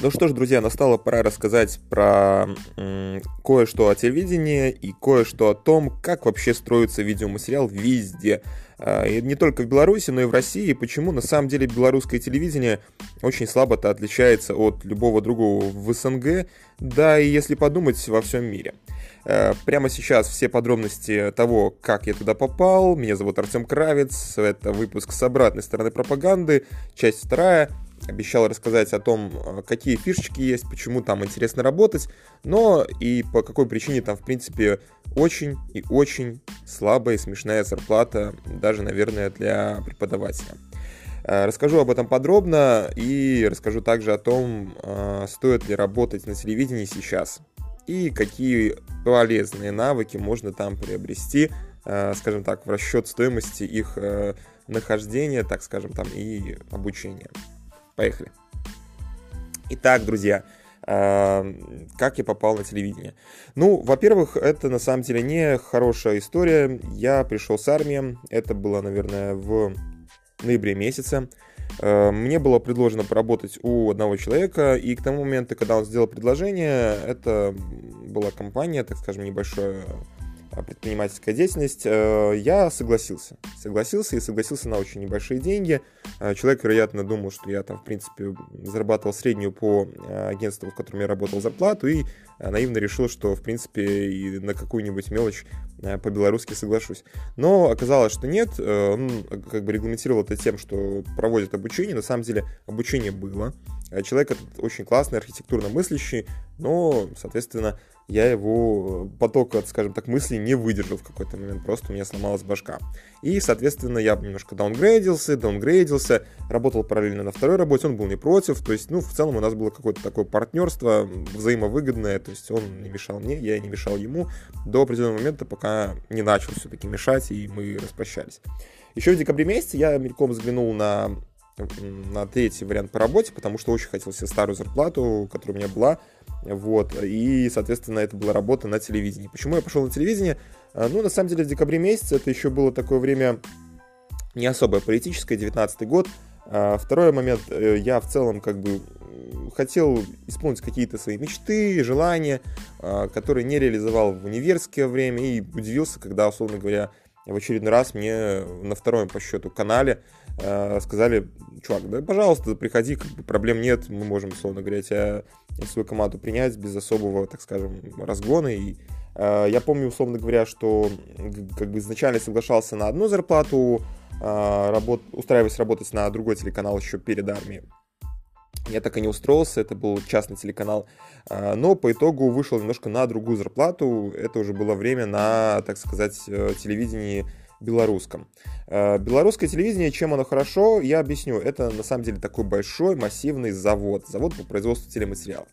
Ну что ж, друзья, настала пора рассказать про кое-что о телевидении и кое-что о том, как вообще строится видеоматериал везде. А, и не только в Беларуси, но и в России. Почему на самом деле белорусское телевидение очень слабо-то отличается от любого другого в СНГ, да и если подумать, во всем мире. А, прямо сейчас все подробности того, как я туда попал. Меня зовут Артем Кравец. Это выпуск с обратной стороны пропаганды, часть вторая обещал рассказать о том, э, какие фишечки есть, почему там интересно работать, но и по какой причине там, в принципе, очень и очень слабая и смешная зарплата, даже, наверное, для преподавателя. Э, расскажу об этом подробно и расскажу также о том, э, стоит ли работать на телевидении сейчас и какие полезные навыки можно там приобрести, скажем так, в расчет стоимости их нахождения, так скажем, там и обучения. Поехали. Итак, друзья, э, как я попал на телевидение? Ну, во-первых, это на самом деле не хорошая история. Я пришел с армии, это было, наверное, в ноябре месяце. Э, мне было предложено поработать у одного человека, и к тому моменту, когда он сделал предложение, это была компания, так скажем, небольшая а, предпринимательская деятельность, э, я согласился. Согласился и согласился на очень небольшие деньги. Э, человек, вероятно, думал, что я там, в принципе, зарабатывал среднюю по э, агентству, в котором я работал, зарплату, и наивно решил, что, в принципе, и на какую-нибудь мелочь по-белорусски соглашусь. Но оказалось, что нет. Он как бы регламентировал это тем, что проводит обучение. На самом деле обучение было. Человек этот очень классный, архитектурно мыслящий, но, соответственно, я его э, потока, скажем так, мыслей не выдержал в какой-то момент, просто у меня сломалась башка. И, соответственно, я немножко даунгрейдился, даунгрейдился, работал параллельно на второй работе, он был не против, то есть, ну, в целом у нас было какое-то такое партнерство взаимовыгодное, то есть он не мешал мне, я не мешал ему до определенного момента, пока не начал все-таки мешать, и мы распрощались. Еще в декабре месяце я мельком взглянул на на третий вариант по работе, потому что очень хотел себе старую зарплату, которая у меня была, вот, и, соответственно, это была работа на телевидении. Почему я пошел на телевидение? А, ну, на самом деле, в декабре месяце это еще было такое время не особо политическое, 19 год. А, второй момент, э, я в целом как бы хотел исполнить какие-то свои мечты, желания, а, которые не реализовал в универское время, и удивился, когда, условно говоря, в очередной раз мне на втором по счету канале сказали, чувак, да, пожалуйста, приходи, как бы проблем нет, мы можем, условно говоря, тебя свою команду принять без особого, так скажем, разгона. И э, я помню, условно говоря, что как бы изначально соглашался на одну зарплату, э, работ, устраиваясь работать на другой телеканал еще перед армией. Я так и не устроился, это был частный телеканал, э, но по итогу вышел немножко на другую зарплату. Это уже было время на, так сказать, э, телевидении белорусском. Э, белорусское телевидение, чем оно хорошо, я объясню. Это на самом деле такой большой массивный завод, завод по производству телематериалов.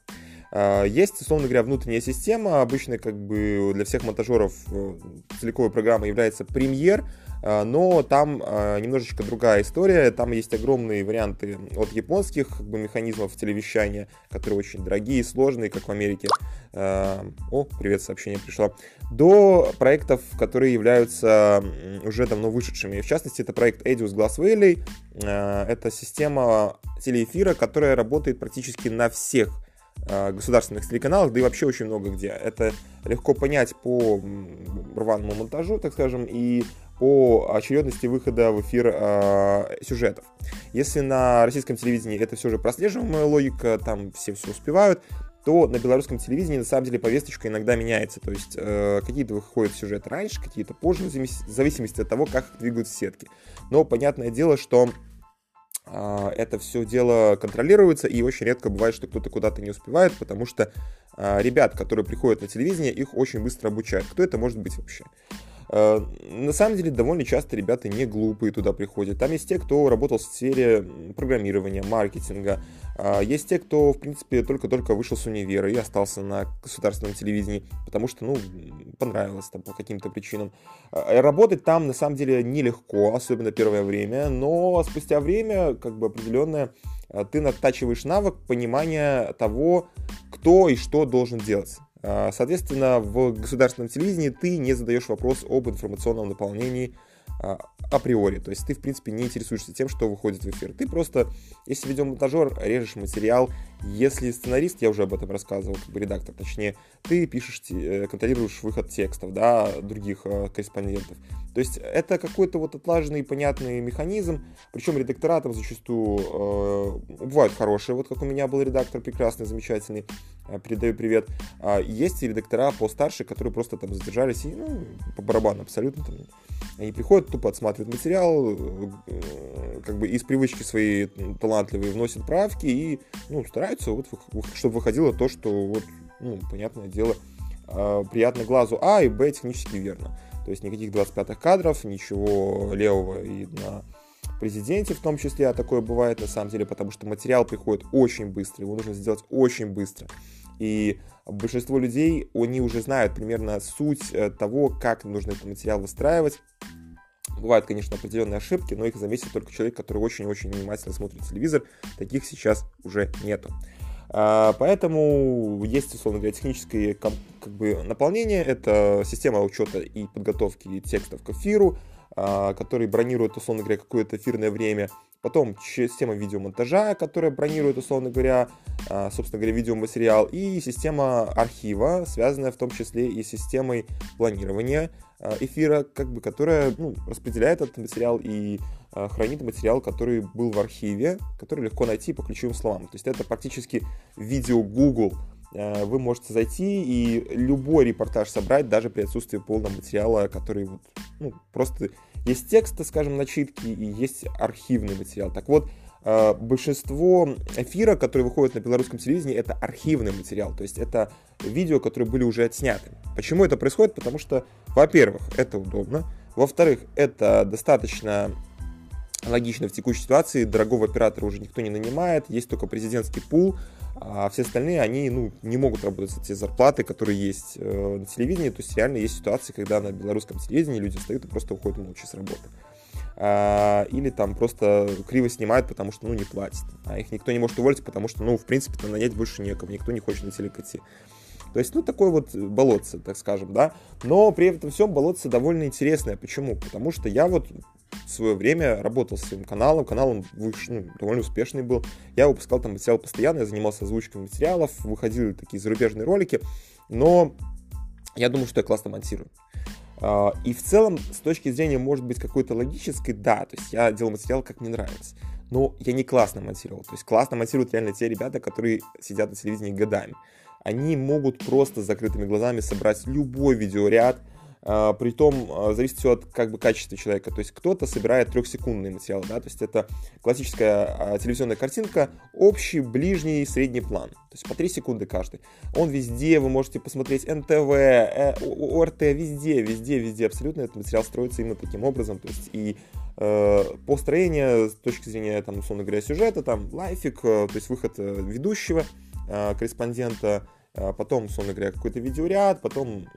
Э, есть, условно говоря, внутренняя система. Обычно как бы для всех монтажеров э, целиковой программы является премьер, но там немножечко другая история. Там есть огромные варианты от японских как бы, механизмов телевещания, которые очень дорогие сложные, как в Америке. О, привет, сообщение пришло до проектов, которые являются уже давно вышедшими. В частности, это проект Edius Glass Valley. Это система телеэфира, которая работает практически на всех государственных телеканалах, да и вообще очень много где. Это легко понять по рваному монтажу, так скажем, и по очередности выхода в эфир э, сюжетов. Если на российском телевидении это все же прослеживаемая логика, там все все успевают, то на белорусском телевидении на самом деле повесточка иногда меняется. То есть э, какие-то выходят сюжеты раньше, какие-то позже, в зависимости от того, как двигаются сетки. Но понятное дело, что э, это все дело контролируется, и очень редко бывает, что кто-то куда-то не успевает, потому что э, ребят, которые приходят на телевидение, их очень быстро обучают. Кто это может быть вообще? Э, на самом деле, довольно часто ребята не глупые туда приходят. Там есть те, кто работал в сфере программирования, маркетинга. А, есть те, кто, в принципе, только-только вышел с универа и остался на государственном телевидении, потому что, ну, понравилось там по каким-то причинам. А, работать там, на самом деле, нелегко, особенно первое время, но спустя время, как бы определенное, а, ты натачиваешь навык понимания того, кто и что должен делать. Соответственно, в государственном телевидении ты не задаешь вопрос об информационном наполнении априори. То есть ты, в принципе, не интересуешься тем, что выходит в эфир. Ты просто, если видеомонтажер, режешь материал. Если сценарист, я уже об этом рассказывал, как бы редактор, точнее, ты пишешь, э, контролируешь выход текстов, да, других э, корреспондентов. То есть это какой-то вот отлаженный понятный механизм, причем редактора там зачастую э, бывают хорошие, вот как у меня был редактор прекрасный, замечательный, э, передаю привет. А есть и редактора постарше, которые просто там задержались и, ну, по барабану абсолютно там, они приходят, тупо отсматривают материал, э, как бы из привычки свои талантливые вносят правки и, ну, стараются, вот, чтобы выходило то, что, вот, ну, понятное дело, э, приятно глазу А и Б технически верно. То есть никаких 25-х кадров, ничего левого и на президенте в том числе, а такое бывает на самом деле, потому что материал приходит очень быстро, его нужно сделать очень быстро. И большинство людей, они уже знают примерно суть э, того, как нужно этот материал выстраивать. Бывают, конечно, определенные ошибки, но их заметит только человек, который очень-очень внимательно смотрит телевизор. Таких сейчас уже нету. А, поэтому есть, условно говоря, техническое как бы, наполнение. Это система учета и подготовки текстов к эфиру, а, который бронирует, условно говоря, какое-то эфирное время. Потом система видеомонтажа, которая бронирует, условно говоря, а, собственно говоря, видеоматериал. И система архива, связанная в том числе и с системой планирования эфира, как бы, которая ну, распределяет этот материал и Э, хранит материал, который был в архиве, который легко найти по ключевым словам. То есть это практически видео Google. Э, вы можете зайти и любой репортаж собрать, даже при отсутствии полного материала, который вот, ну, просто есть тексты, скажем, начитки и есть архивный материал. Так вот, э, большинство эфира, которые выходят на белорусском телевидении, это архивный материал, то есть это видео, которые были уже отсняты. Почему это происходит? Потому что, во-первых, это удобно, во-вторых, это достаточно логично в текущей ситуации, дорогого оператора уже никто не нанимает, есть только президентский пул, а все остальные, они ну, не могут работать за те зарплаты, которые есть э, на телевидении, то есть реально есть ситуации, когда на белорусском телевидении люди встают и просто уходят молча с работы. А, или там просто криво снимают, потому что, ну, не платят. А их никто не может уволить, потому что, ну, в принципе-то нанять больше некого, никто не хочет на телек идти. То есть, ну, такое вот болотце, так скажем, да. Но при этом всем болотце довольно интересное. Почему? Потому что я вот в свое время работал с своим каналом, канал он ну, довольно успешный был. Я выпускал там материал постоянно, я занимался озвучкой материалов, выходили такие зарубежные ролики, но я думаю, что я классно монтирую. А, и в целом, с точки зрения, может быть, какой-то логической, да, то есть я делал материал, как мне нравится. Но я не классно монтировал. То есть классно монтируют реально те ребята, которые сидят на телевидении годами они могут просто с закрытыми глазами собрать любой видеоряд, Притом а, зависит все от как бы качества человека. То есть кто-то собирает трехсекундный материал, да, то есть это классическая а, телевизионная картинка, общий, ближний, средний план. То есть по 3 секунды каждый. Он везде, вы можете посмотреть НТВ, э, ОРТ, везде, везде, везде абсолютно этот материал строится именно таким образом. То есть и э, по строению, с точки зрения, там, условно говоря, сюжета, там, лайфик, э, то есть выход э, ведущего, э, корреспондента, а потом, условно говоря, какой-то видеоряд, потом,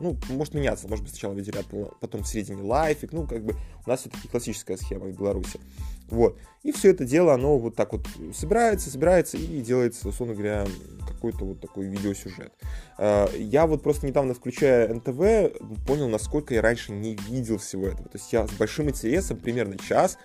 ну, может меняться, может быть, сначала видеоряд, потом в середине лайфик, ну, как бы у нас все-таки классическая схема в Беларуси. Вот. И все это дело, оно вот так вот собирается, собирается и делается, условно говоря, какой-то вот такой видеосюжет. А, я вот просто недавно, включая НТВ, понял, насколько я раньше не видел всего этого. То есть я с большим интересом, примерно час,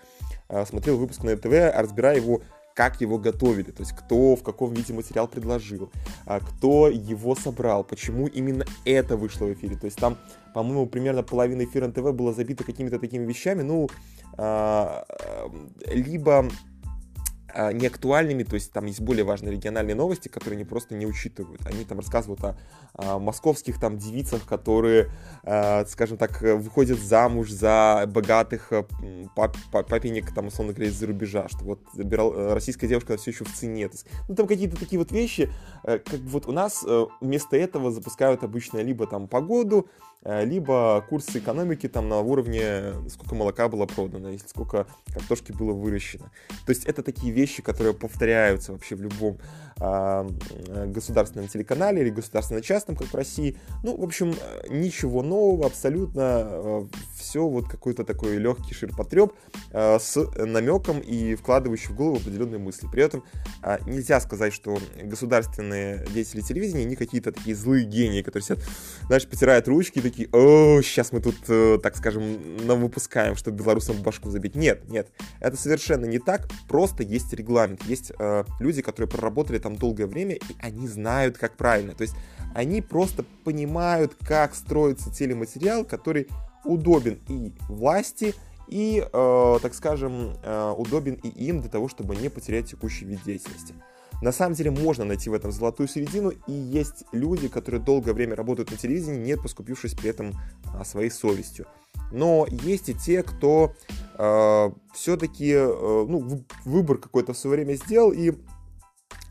а, смотрел выпуск на НТВ, разбирая его как его готовили, то есть кто в каком виде материал предложил, а, кто его собрал, почему именно это вышло в эфире. То есть там, по-моему, примерно половина эфира НТВ была забита какими-то такими вещами, ну, а, либо а, неактуальными, то есть там есть более важные региональные новости, которые они просто не учитывают. Они там рассказывают о, о московских там девицах, которые, э, скажем так, выходят замуж за богатых пап, папенек, там, условно говоря, из-за рубежа, что вот э, российская девушка все еще в цене. То есть, ну, там какие-то такие вот вещи, э, как вот у нас э, вместо этого запускают обычно либо там погоду, Э, либо курсы экономики там на уровне, сколько молока было продано, или сколько картошки было выращено. То есть это такие вещи, которые повторяются вообще в любом государственном телеканале или государственно-частном, как в России. Ну, в общем, ничего нового, абсолютно все вот какой-то такой легкий ширпотреб с намеком и вкладывающий в голову определенные мысли. При этом нельзя сказать, что государственные деятели телевидения не какие-то такие злые гении, которые сидят, знаешь, потирают ручки и такие, о, сейчас мы тут, э, так скажем, нам выпускаем, чтобы белорусам башку забить. Нет, нет, это совершенно не так, просто есть регламент, есть э, люди, которые проработали там долгое время, и они знают, как правильно. То есть они просто понимают, как строится телематериал, который удобен и власти, и, э, так скажем, э, удобен и им для того, чтобы не потерять текущий вид деятельности. На самом деле можно найти в этом золотую середину, и есть люди, которые долгое время работают на телевидении, не поскупившись при этом а, своей совестью. Но есть и те, кто э, все-таки э, ну, выбор какой-то в свое время сделал и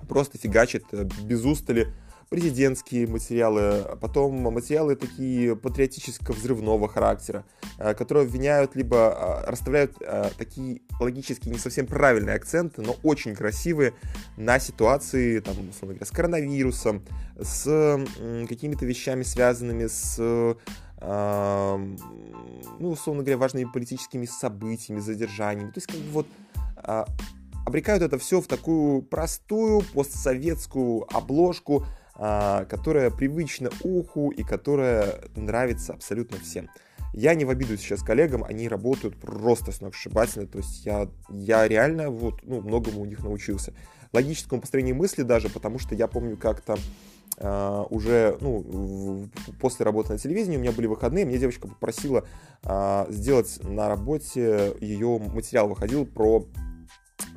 просто фигачит э, без устали президентские материалы, а потом материалы такие патриотическо-взрывного характера, э, которые обвиняют либо а, расставляют а, такие логически не совсем правильные акценты, но очень красивые на ситуации, там, условно говоря, с коронавирусом, с какими-то вещами, связанными с ну, условно говоря, важными политическими событиями, задержаниями. То есть, как бы вот обрекают это все в такую простую постсоветскую обложку, а, которая привычна уху и которая нравится абсолютно всем. Я не в обиду сейчас коллегам, они работают просто сногсшибательно, то есть я, я реально вот, ну, многому у них научился. Логическому построению мысли даже, потому что я помню как-то Uh, уже ну, после работы на телевидении, у меня были выходные, мне девочка попросила uh, сделать на работе, ее материал выходил про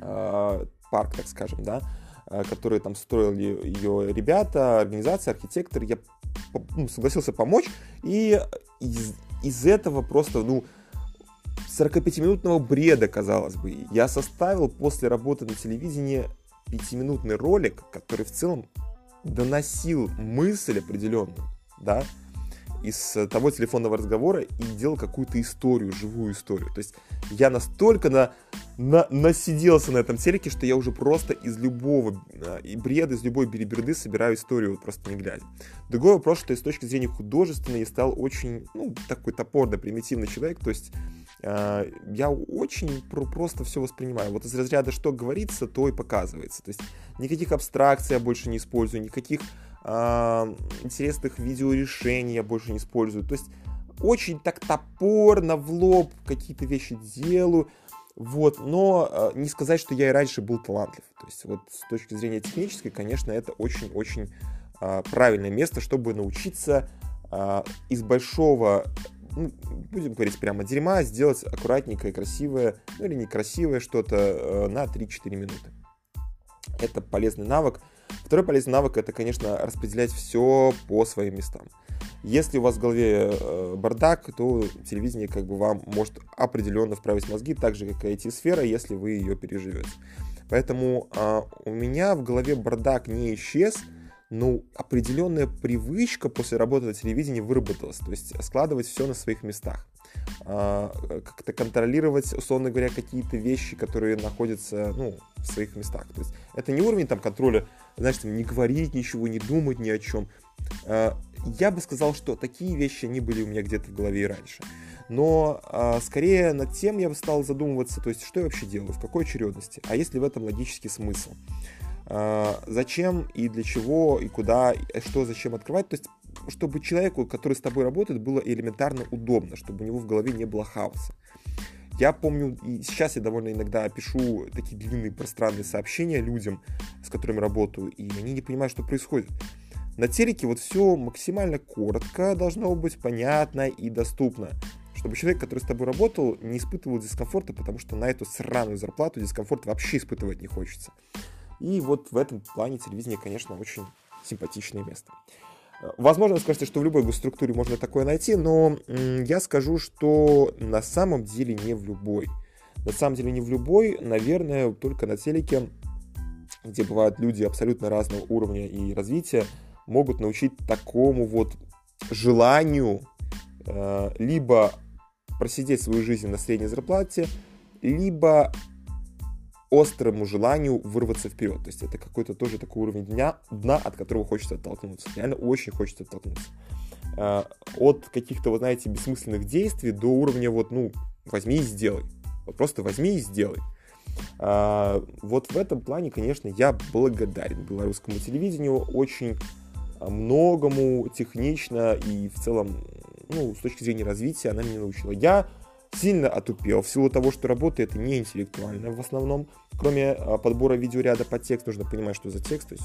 парк, так скажем, да, Э, которые там строили ее ребята, организация, архитектор, я ну, согласился помочь, и из, из этого просто, ну, 45-минутного бреда, казалось бы, я составил после работы на телевидении пятиминутный ролик, который в целом доносил мысль определенную, да, из того телефонного разговора и делал какую-то историю, живую историю. То есть я настолько на, на, насиделся на этом телеке, что я уже просто из любого э, и бреда, из любой береберды собираю историю, вот просто не глядя. Другой вопрос, что с точки зрения художественной я стал очень, ну, такой топорно примитивный человек, то есть э, я очень про просто все воспринимаю. Вот из разряда, что говорится, то и показывается. То есть никаких абстракций я больше не использую, никаких э, интересных видеорешений я больше не использую. То есть очень так топорно, в лоб какие-то вещи делаю. Вот, но э, не сказать, что я и раньше был талантлив. То есть вот с точки зрения технической, конечно, это очень-очень э, правильное место, чтобы научиться э, из большого, ну, будем говорить прямо, дерьма сделать аккуратненькое, красивое, ну или некрасивое что-то э, на 3-4 минуты. Это полезный навык. Второй полезный навык это, конечно, распределять все по своим местам. Если у вас в голове э, бардак, то телевидение как бы вам может определенно вправить мозги, так же, как и IT-сфера, если вы ее переживете. Поэтому э, у меня в голове бардак не исчез, но определенная привычка после работы на телевидении выработалась. То есть складывать все на своих местах. Э, как-то контролировать, условно говоря, какие-то вещи, которые находятся ну, в своих местах. То есть это не уровень там, контроля, знаешь, там, не говорить ничего, не думать ни о чем э, я бы сказал, что такие вещи, они были у меня где-то в голове и раньше. Но э, скорее над тем я бы стал задумываться, то есть что я вообще делаю, в какой очередности, а есть ли в этом логический смысл. Э, зачем и для чего, и куда, и что зачем открывать, то есть чтобы человеку, который с тобой работает, было элементарно удобно, чтобы у него в голове не было хаоса. Я помню, и сейчас я довольно иногда пишу такие длинные пространные сообщения людям, с которыми работаю, и они не понимают, что происходит. На телеке вот все максимально коротко должно быть, понятно и доступно. Чтобы человек, который с тобой работал, не испытывал дискомфорта, потому что на эту сраную зарплату дискомфорт вообще испытывать не хочется. И вот в этом плане телевидение, конечно, очень симпатичное место. Возможно, скажете, что в любой госструктуре можно такое найти, но я скажу, что на самом деле не в любой. На самом деле не в любой, наверное, только на телеке, где бывают люди абсолютно разного уровня и развития, могут научить такому вот желанию э, либо просидеть свою жизнь на средней зарплате, либо острому желанию вырваться вперед. То есть это какой-то тоже такой уровень дня, дна, от которого хочется оттолкнуться. Реально очень хочется оттолкнуться. Э, от каких-то, вот знаете, бессмысленных действий до уровня вот, ну, возьми и сделай. Вот просто возьми и сделай. А, вот в этом плане, конечно, я благодарен белорусскому телевидению. Очень многому технично и в целом, ну, с точки зрения развития она меня научила. Я сильно отупел в силу того, что работа это не интеллектуальная в основном. Кроме а, подбора видеоряда под текст, нужно понимать, что за текст, то есть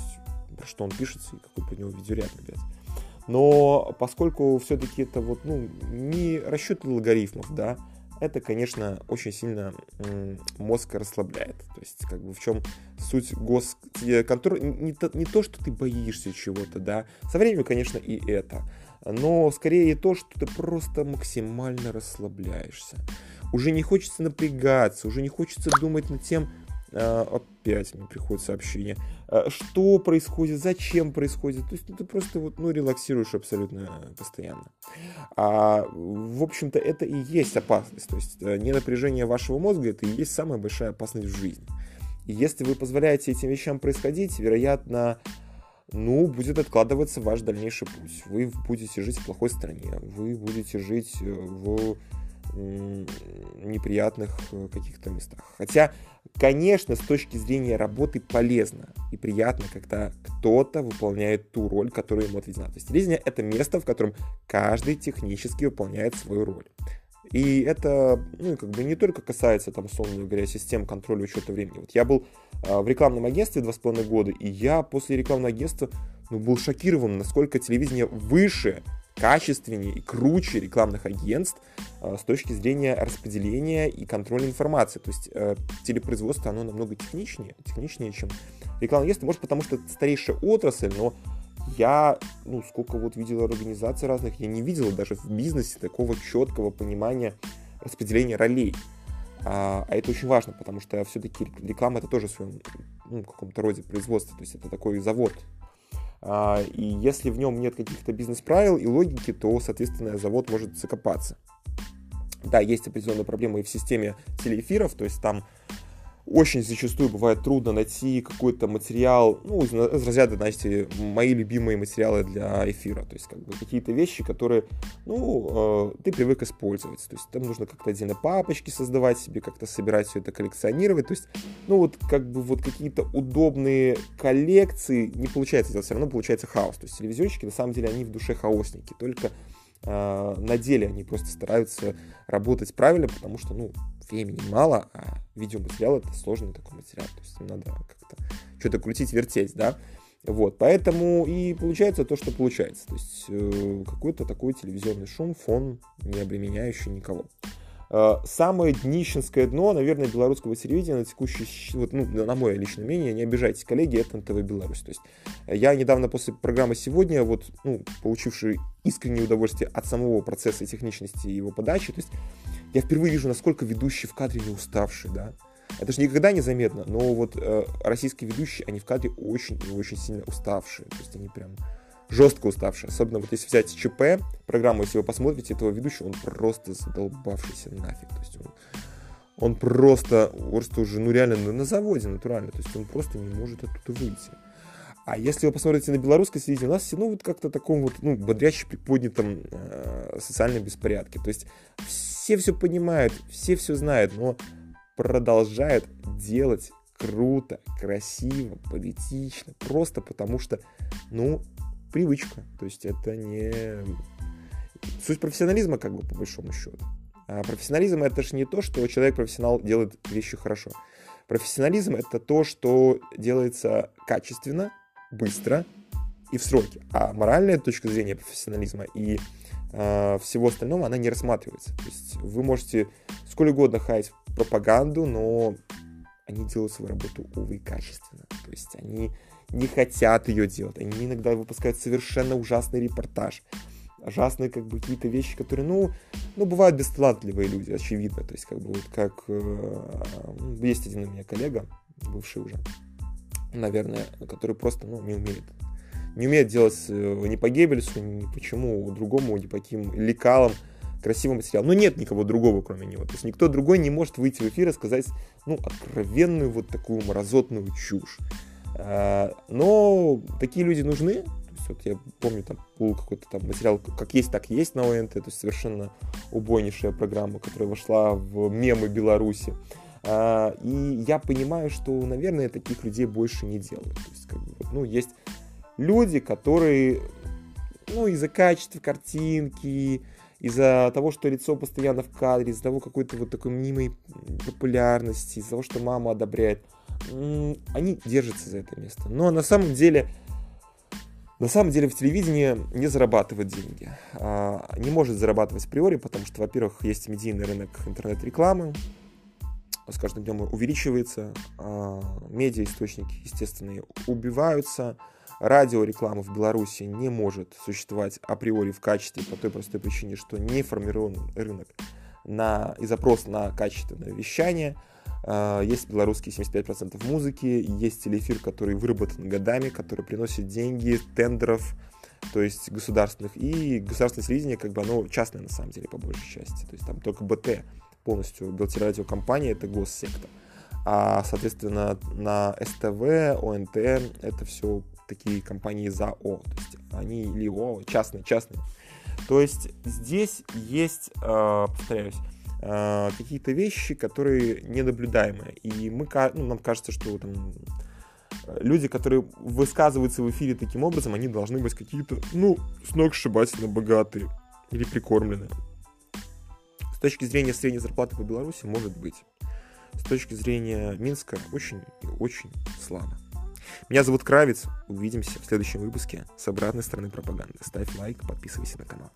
про что он пишется и какой по нему видеоряд набирать. Но поскольку все-таки это вот, ну, не расчет логарифмов, да, это, конечно, очень сильно мозг расслабляет. То есть, как бы в чем суть госконтроля? Не не то, что ты боишься чего-то, да. Со временем, конечно, и это. Но скорее то, что ты просто максимально расслабляешься. Уже не хочется напрягаться, уже не хочется думать над тем, а, опять мне приходит сообщение, а, что происходит, зачем происходит. То есть ну, ты просто вот, ну, релаксируешь абсолютно постоянно. А, в общем-то, это и есть опасность. То есть э, не напряжение вашего мозга, это и есть самая большая опасность в жизни. И если вы позволяете этим вещам происходить, вероятно, ну, будет откладываться ваш дальнейший путь. Вы будете жить в плохой стране, вы будете жить э, в неприятных э, каких-то местах. Хотя, конечно, с точки зрения работы полезно и приятно, когда кто-то выполняет ту роль, которая ему отведена. То есть телевидение — это место, в котором каждый технически выполняет свою роль. И это, ну, как бы не только касается, там, условно говоря, систем контроля учета времени. Вот я был э, в рекламном агентстве два с половиной года, и я после рекламного агентства, ну, был шокирован, насколько телевидение выше качественнее и круче рекламных агентств э, с точки зрения распределения и контроля информации. То есть э, телепроизводство, оно намного техничнее, техничнее, чем рекламное агентство. Может, потому что это старейшая отрасль, но я, ну, сколько вот видел организаций разных, я не видел даже в бизнесе такого четкого понимания распределения ролей. А, а это очень важно, потому что все-таки реклама это тоже в своем ну, каком-то роде производства, то есть это такой завод, а, и если в нем нет каких-то бизнес-правил и логики, то, соответственно, завод может закопаться. Да, есть определенные проблемы и в системе телеэфиров, то есть там очень зачастую бывает трудно найти какой-то материал, ну, из, из разряда, знаете, мои любимые материалы для эфира, то есть как бы какие-то вещи, которые, ну, э, ты привык использовать, то есть там нужно как-то отдельно папочки создавать себе, как-то собирать все это, коллекционировать, то есть, ну, вот как бы вот какие-то удобные коллекции не получается сделать, все равно получается хаос, то есть телевизионщики, на самом деле, они в душе хаосники, только э, на деле они просто стараются работать правильно, потому что, ну, времени мало, а видеоматериал это сложный такой материал, то есть надо как-то что-то крутить, вертеть, да, вот, поэтому и получается то, что получается, то есть э, какой-то такой телевизионный шум, фон, не обременяющий никого. Э, самое днищенское дно, наверное, белорусского телевидения на текущий, вот, ну, на мое личное мнение, не обижайтесь, коллеги, это НТВ Беларусь. То есть я недавно после программы «Сегодня», вот, ну, получивший искреннее удовольствие от самого процесса и техничности его подачи, то есть я впервые вижу, насколько ведущий в кадре не уставший, да. Это же никогда не заметно, но вот э, российские ведущие, они в кадре очень и очень сильно уставшие. То есть они прям жестко уставшие. Особенно вот если взять ЧП, программу, если вы посмотрите этого ведущего, он просто задолбавшийся нафиг. То есть он, он просто, просто уже, ну реально, на заводе натурально. То есть он просто не может оттуда выйти. А если вы посмотрите на белорусское телевидение, у нас все, ну, вот как-то таком вот, ну, бодряще приподнятом э, социальном беспорядке. То есть все все понимают, все все знают, но продолжают делать круто, красиво, поэтично, просто потому что, ну, привычка. То есть это не суть профессионализма, как бы, по большому счету. А профессионализм это же не то, что человек-профессионал делает вещи хорошо. Профессионализм это то, что делается качественно, быстро и в сроки. А моральная точка зрения профессионализма и э, всего остального, она не рассматривается. То есть вы можете сколь угодно хаять пропаганду, но они делают свою работу, увы, качественно. То есть они не хотят ее делать. Они иногда выпускают совершенно ужасный репортаж. Ужасные как бы какие-то вещи, которые, ну, ну, бывают бесталантливые люди, очевидно. То есть, как бы, вот как э, есть один у меня коллега, бывший уже, наверное, который просто ну, не умеет. Не умеет делать э, ни по Геббельсу, ни почему другому, ни по каким лекалам, красивый материал. Но нет никого другого, кроме него. То есть никто другой не может выйти в эфир и сказать, ну, откровенную вот такую мразотную чушь. А, но такие люди нужны. Вот я помню, там был какой-то там материал «Как есть, так есть» на ОНТ, то есть совершенно убойнейшая программа, которая вошла в мемы Беларуси. А, и я понимаю, что, наверное, таких людей больше не делают. То есть, как бы, ну, есть люди, которые, ну, из-за качества картинки, из-за того, что лицо постоянно в кадре, из-за того какой-то вот такой мнимой популярности, из-за того, что мама одобряет, они держатся за это место. Но на самом деле, на самом деле в телевидении не зарабатывает деньги. А, не может зарабатывать априори, потому что, во-первых, есть медийный рынок интернет-рекламы, с каждым днем увеличивается, а, медиа-источники, естественно, убиваются, радиореклама в Беларуси не может существовать априори в качестве по той простой причине, что не формирован рынок на, и запрос на качественное вещание. А, есть белорусские 75% музыки, есть телеэфир, который выработан годами, который приносит деньги, тендеров, то есть государственных, и государственное телевидение, как бы оно частное на самом деле, по большей части. То есть там только БТ полностью, Белтелерадиокомпания, это госсекта. А, соответственно, на СТВ, ОНТ, это все такие компании ЗАО, то есть они или ООО, частные, частные. То есть здесь есть, э, повторяюсь, э, какие-то вещи, которые ненаблюдаемые. И мы, ну, нам кажется, что там люди, которые высказываются в эфире таким образом, они должны быть какие-то, ну, сногсшибательно богатые или прикормленные. С точки зрения средней зарплаты по Беларуси, может быть. С точки зрения Минска, очень и очень слабо. Меня зовут Кравец. Увидимся в следующем выпуске с обратной стороны пропаганды. Ставь лайк, подписывайся на канал.